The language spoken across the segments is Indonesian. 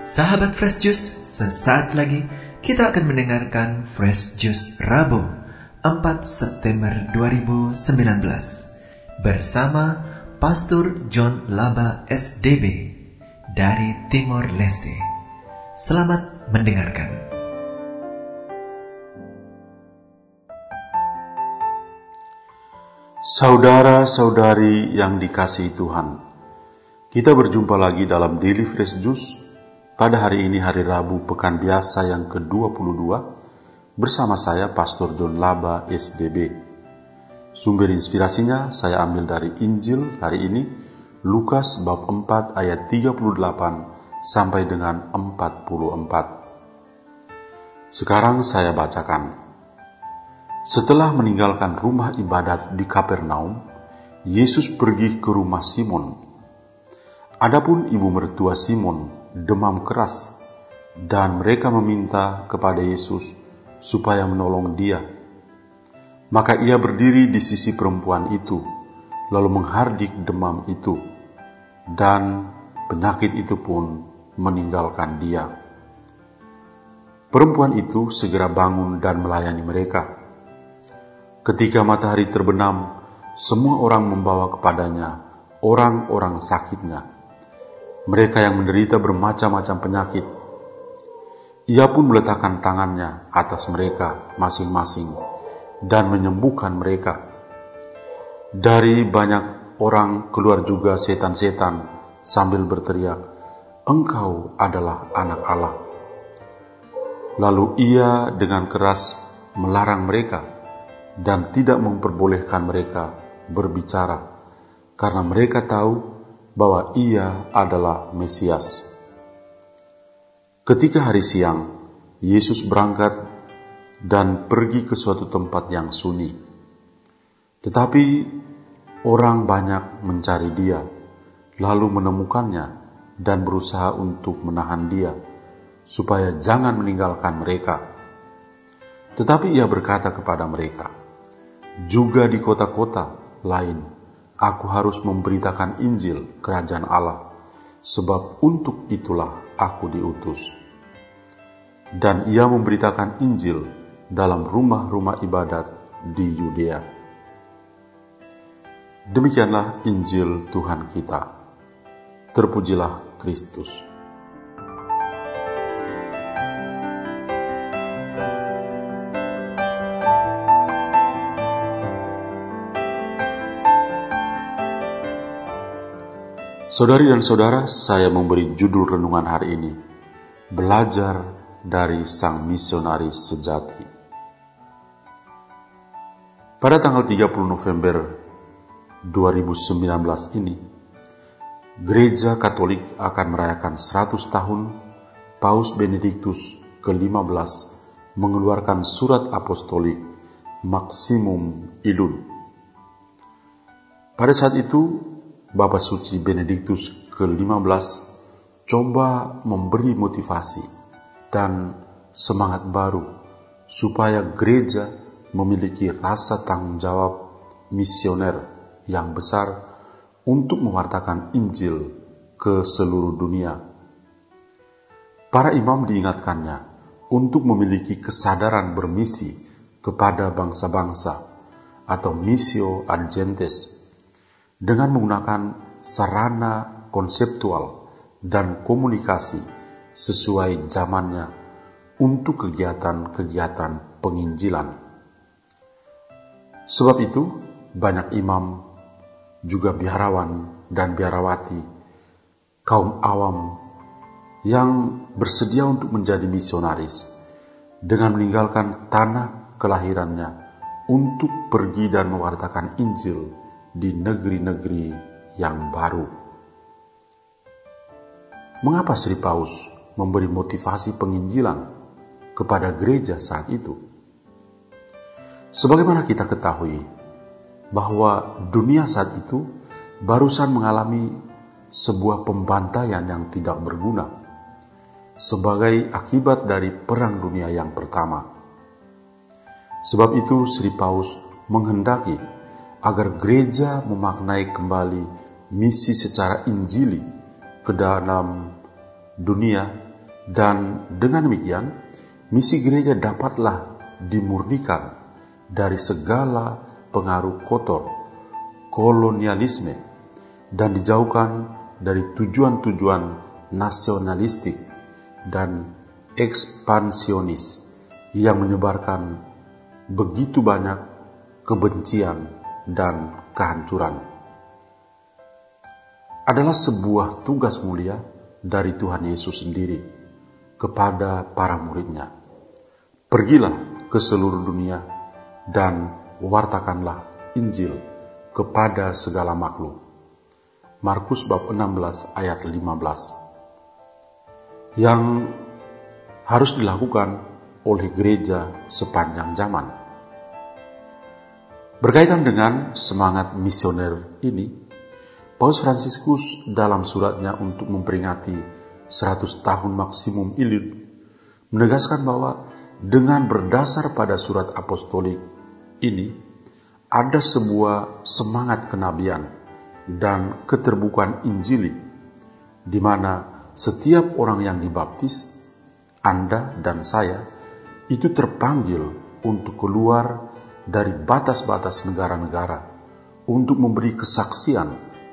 Sahabat Fresh Juice, sesaat lagi kita akan mendengarkan Fresh Juice Rabu 4 September 2019 bersama Pastor John Laba SDB dari Timor Leste. Selamat mendengarkan. Saudara-saudari yang dikasihi Tuhan, kita berjumpa lagi dalam Daily Fresh Juice pada hari ini hari Rabu pekan biasa yang ke-22 bersama saya Pastor John Laba SDB. Sumber inspirasinya saya ambil dari Injil hari ini Lukas bab 4 ayat 38 sampai dengan 44. Sekarang saya bacakan. Setelah meninggalkan rumah ibadat di Kapernaum, Yesus pergi ke rumah Simon. Adapun ibu mertua Simon demam keras, dan mereka meminta kepada Yesus supaya menolong dia. Maka ia berdiri di sisi perempuan itu, lalu menghardik demam itu, dan penyakit itu pun meninggalkan dia. Perempuan itu segera bangun dan melayani mereka. Ketika matahari terbenam, semua orang membawa kepadanya orang-orang sakitnya mereka yang menderita bermacam-macam penyakit. Ia pun meletakkan tangannya atas mereka masing-masing dan menyembuhkan mereka. Dari banyak orang keluar juga setan-setan sambil berteriak, "Engkau adalah Anak Allah." Lalu ia dengan keras melarang mereka dan tidak memperbolehkan mereka berbicara, karena mereka tahu bahwa ia adalah Mesias. Ketika hari siang, Yesus berangkat dan pergi ke suatu tempat yang sunyi. Tetapi orang banyak mencari dia, lalu menemukannya dan berusaha untuk menahan dia, supaya jangan meninggalkan mereka. Tetapi ia berkata kepada mereka, juga di kota-kota lain aku harus memberitakan Injil Kerajaan Allah, sebab untuk itulah aku diutus. Dan ia memberitakan Injil dalam rumah-rumah ibadat di Yudea. Demikianlah Injil Tuhan kita. Terpujilah Kristus. Saudari dan saudara, saya memberi judul renungan hari ini, Belajar dari Sang Misionaris Sejati. Pada tanggal 30 November 2019 ini, Gereja Katolik akan merayakan 100 tahun Paus Benediktus ke-15 mengeluarkan surat apostolik Maximum Ilun. Pada saat itu, Bapak Suci Benediktus ke-15 coba memberi motivasi dan semangat baru supaya gereja memiliki rasa tanggung jawab misioner yang besar untuk mewartakan Injil ke seluruh dunia. Para imam diingatkannya untuk memiliki kesadaran bermisi kepada bangsa-bangsa atau missio agentes dengan menggunakan sarana konseptual dan komunikasi sesuai zamannya untuk kegiatan-kegiatan penginjilan. Sebab itu, banyak imam, juga biarawan dan biarawati, kaum awam yang bersedia untuk menjadi misionaris dengan meninggalkan tanah kelahirannya untuk pergi dan mewartakan Injil di negeri-negeri yang baru. Mengapa Sri Paus memberi motivasi penginjilan kepada gereja saat itu? Sebagaimana kita ketahui bahwa dunia saat itu barusan mengalami sebuah pembantaian yang tidak berguna sebagai akibat dari Perang Dunia yang pertama. Sebab itu Sri Paus menghendaki agar gereja memaknai kembali misi secara injili ke dalam dunia. Dan dengan demikian misi gereja dapatlah dimurnikan dari segala pengaruh kotor, kolonialisme, dan dijauhkan dari tujuan-tujuan nasionalistik dan ekspansionis yang menyebarkan begitu banyak kebencian dan kehancuran. Adalah sebuah tugas mulia dari Tuhan Yesus sendiri kepada para muridnya. Pergilah ke seluruh dunia dan wartakanlah Injil kepada segala makhluk. Markus bab 16 ayat 15. Yang harus dilakukan oleh gereja sepanjang zaman. Berkaitan dengan semangat misioner ini, Paus Fransiskus dalam suratnya untuk memperingati 100 tahun maksimum Ilid menegaskan bahwa dengan berdasar pada surat apostolik ini ada sebuah semangat kenabian dan keterbukaan Injili di mana setiap orang yang dibaptis anda dan saya itu terpanggil untuk keluar dari batas-batas negara-negara untuk memberi kesaksian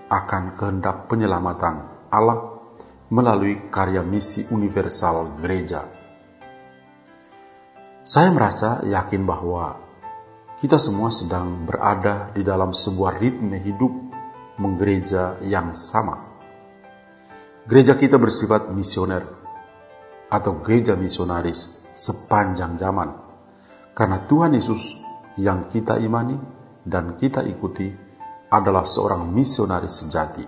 akan kehendak penyelamatan Allah melalui karya misi universal gereja. Saya merasa yakin bahwa kita semua sedang berada di dalam sebuah ritme hidup menggereja yang sama. Gereja kita bersifat misioner, atau gereja misionaris sepanjang zaman. Karena Tuhan Yesus yang kita imani dan kita ikuti adalah seorang misionaris sejati.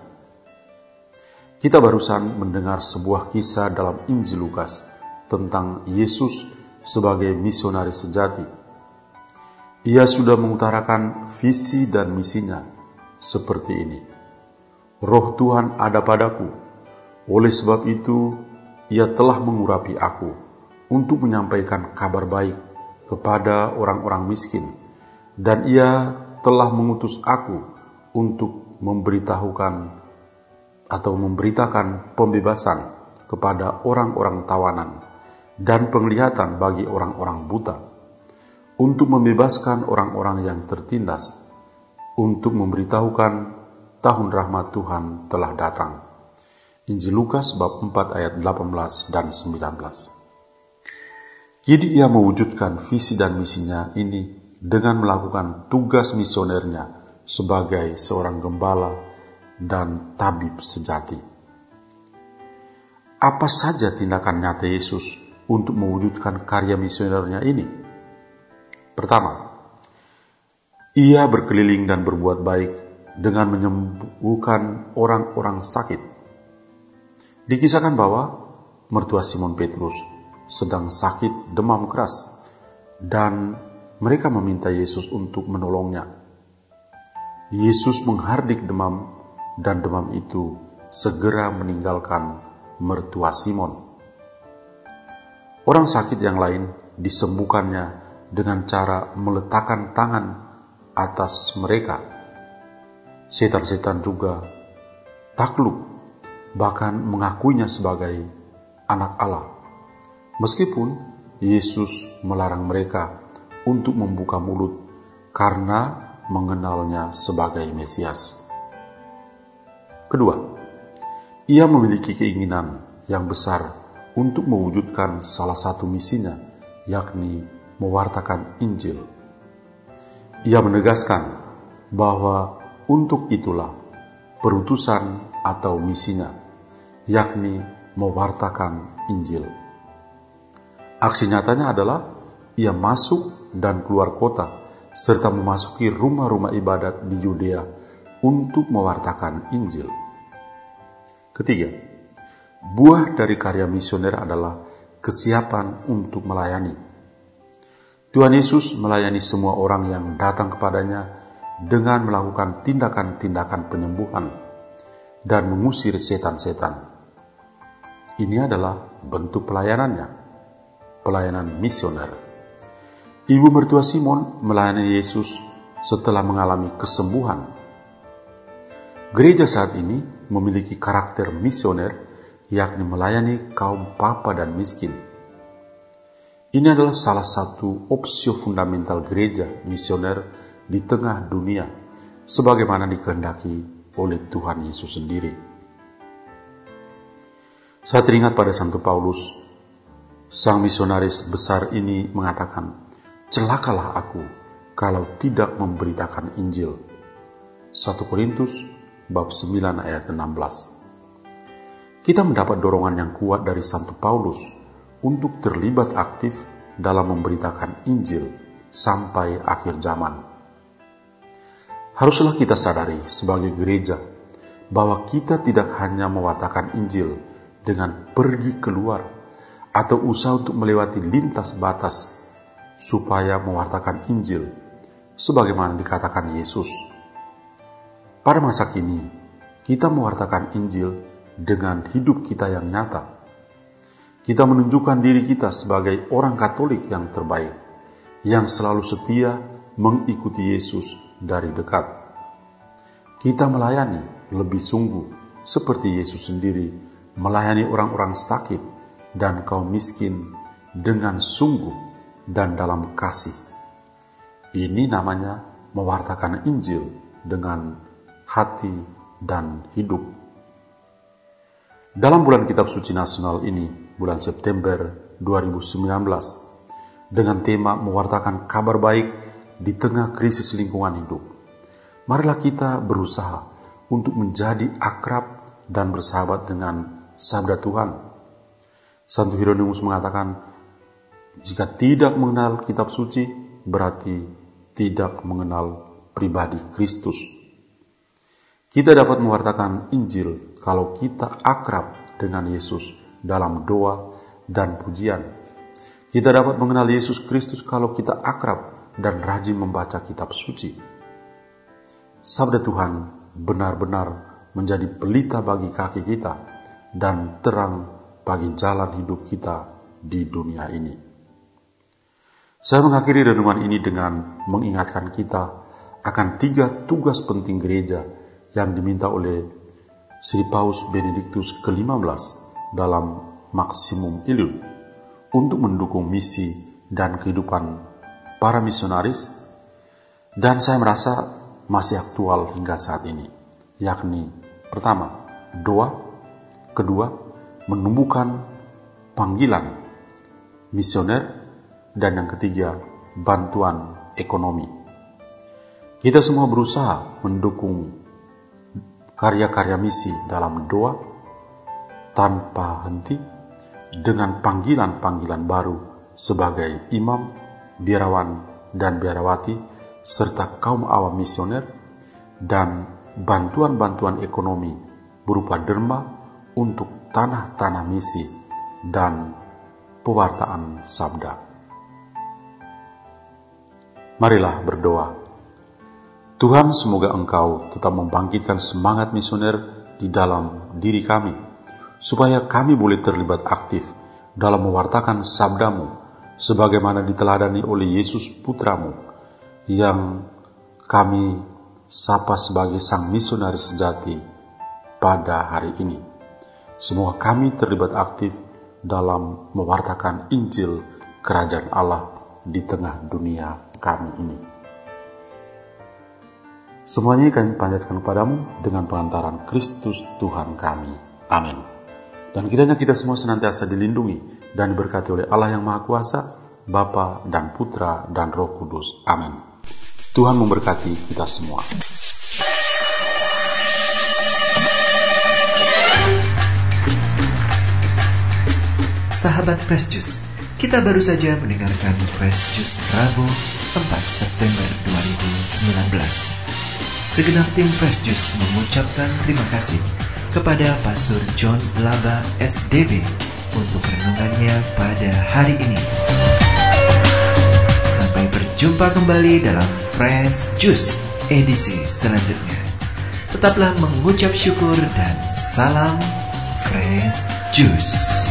Kita barusan mendengar sebuah kisah dalam Injil Lukas tentang Yesus sebagai misionaris sejati. Ia sudah mengutarakan visi dan misinya seperti ini. Roh Tuhan ada padaku, oleh sebab itu ia telah mengurapi aku untuk menyampaikan kabar baik kepada orang-orang miskin, dan ia telah mengutus aku untuk memberitahukan atau memberitakan pembebasan kepada orang-orang tawanan dan penglihatan bagi orang-orang buta, untuk membebaskan orang-orang yang tertindas, untuk memberitahukan tahun rahmat Tuhan telah datang. Injil Lukas bab 4 ayat 18 dan 19. Jadi ia mewujudkan visi dan misinya ini dengan melakukan tugas misionernya sebagai seorang gembala dan tabib sejati. Apa saja tindakan nyata Yesus untuk mewujudkan karya misionernya ini? Pertama, ia berkeliling dan berbuat baik dengan menyembuhkan orang-orang sakit Dikisahkan bahwa mertua Simon Petrus sedang sakit demam keras dan mereka meminta Yesus untuk menolongnya. Yesus menghardik demam dan demam itu segera meninggalkan mertua Simon. Orang sakit yang lain disembuhkannya dengan cara meletakkan tangan atas mereka. Setan-setan juga takluk bahkan mengakuinya sebagai anak Allah. Meskipun Yesus melarang mereka untuk membuka mulut karena mengenalnya sebagai Mesias. Kedua, ia memiliki keinginan yang besar untuk mewujudkan salah satu misinya, yakni mewartakan Injil. Ia menegaskan bahwa untuk itulah perutusan atau misinya, yakni mewartakan Injil. Aksi nyatanya adalah ia masuk dan keluar kota serta memasuki rumah-rumah ibadat di Yudea untuk mewartakan Injil. Ketiga, buah dari karya misioner adalah kesiapan untuk melayani. Tuhan Yesus melayani semua orang yang datang kepadanya dengan melakukan tindakan-tindakan penyembuhan dan mengusir setan-setan. Ini adalah bentuk pelayanannya, pelayanan misioner. Ibu mertua Simon melayani Yesus setelah mengalami kesembuhan. Gereja saat ini memiliki karakter misioner yakni melayani kaum papa dan miskin. Ini adalah salah satu opsi fundamental gereja misioner di tengah dunia, sebagaimana dikehendaki oleh Tuhan Yesus sendiri. Saya teringat pada Santo Paulus, sang misionaris besar ini mengatakan, Celakalah aku kalau tidak memberitakan Injil. 1 Korintus bab 9 ayat 16. Kita mendapat dorongan yang kuat dari Santo Paulus untuk terlibat aktif dalam memberitakan Injil sampai akhir zaman. Haruslah kita sadari sebagai gereja bahwa kita tidak hanya mewartakan Injil dengan pergi keluar atau usaha untuk melewati lintas batas supaya mewartakan Injil sebagaimana dikatakan Yesus. Pada masa kini, kita mewartakan Injil dengan hidup kita yang nyata. Kita menunjukkan diri kita sebagai orang Katolik yang terbaik, yang selalu setia mengikuti Yesus dari dekat. Kita melayani lebih sungguh seperti Yesus sendiri melayani orang-orang sakit dan kaum miskin dengan sungguh dan dalam kasih. Ini namanya mewartakan Injil dengan hati dan hidup. Dalam bulan kitab suci nasional ini, bulan September 2019, dengan tema mewartakan kabar baik di tengah krisis lingkungan hidup, marilah kita berusaha untuk menjadi akrab dan bersahabat dengan sabda Tuhan. Santo Hieronymus mengatakan, jika tidak mengenal kitab suci, berarti tidak mengenal pribadi Kristus. Kita dapat mewartakan Injil kalau kita akrab dengan Yesus dalam doa dan pujian. Kita dapat mengenal Yesus Kristus kalau kita akrab dan rajin membaca kitab suci. Sabda Tuhan benar-benar menjadi pelita bagi kaki kita dan terang bagi jalan hidup kita di dunia ini. Saya mengakhiri renungan ini dengan mengingatkan kita akan tiga tugas penting gereja yang diminta oleh Sri Paus Benediktus ke-15 dalam Maksimum Illud untuk mendukung misi dan kehidupan para misionaris dan saya merasa masih aktual hingga saat ini yakni pertama doa kedua menumbuhkan panggilan misioner dan yang ketiga, bantuan ekonomi. Kita semua berusaha mendukung karya-karya misi dalam doa tanpa henti dengan panggilan-panggilan baru sebagai imam, biarawan, dan biarawati serta kaum awam misioner dan bantuan-bantuan ekonomi berupa derma untuk tanah-tanah misi dan pewartaan sabda. Marilah berdoa. Tuhan, semoga Engkau tetap membangkitkan semangat misioner di dalam diri kami, supaya kami boleh terlibat aktif dalam mewartakan sabdamu, sebagaimana diteladani oleh Yesus Putramu, yang kami sapa sebagai sang misionaris sejati pada hari ini. Semua kami terlibat aktif dalam mewartakan Injil Kerajaan Allah di tengah dunia kami ini. Semuanya kami panjatkan kepadamu dengan pengantaran Kristus Tuhan kami. Amin. Dan kiranya kita semua senantiasa dilindungi dan diberkati oleh Allah yang Maha Kuasa, Bapa dan Putra dan Roh Kudus. Amin. Tuhan memberkati kita semua. Sahabat Fresh Juice, kita baru saja mendengarkan Fresh Juice Rabu 4 September 2019. Segenap tim Fresh Juice mengucapkan terima kasih kepada Pastor John Laba SDB untuk renungannya pada hari ini. Sampai berjumpa kembali dalam Fresh Juice edisi selanjutnya. Tetaplah mengucap syukur dan salam Fresh Juice.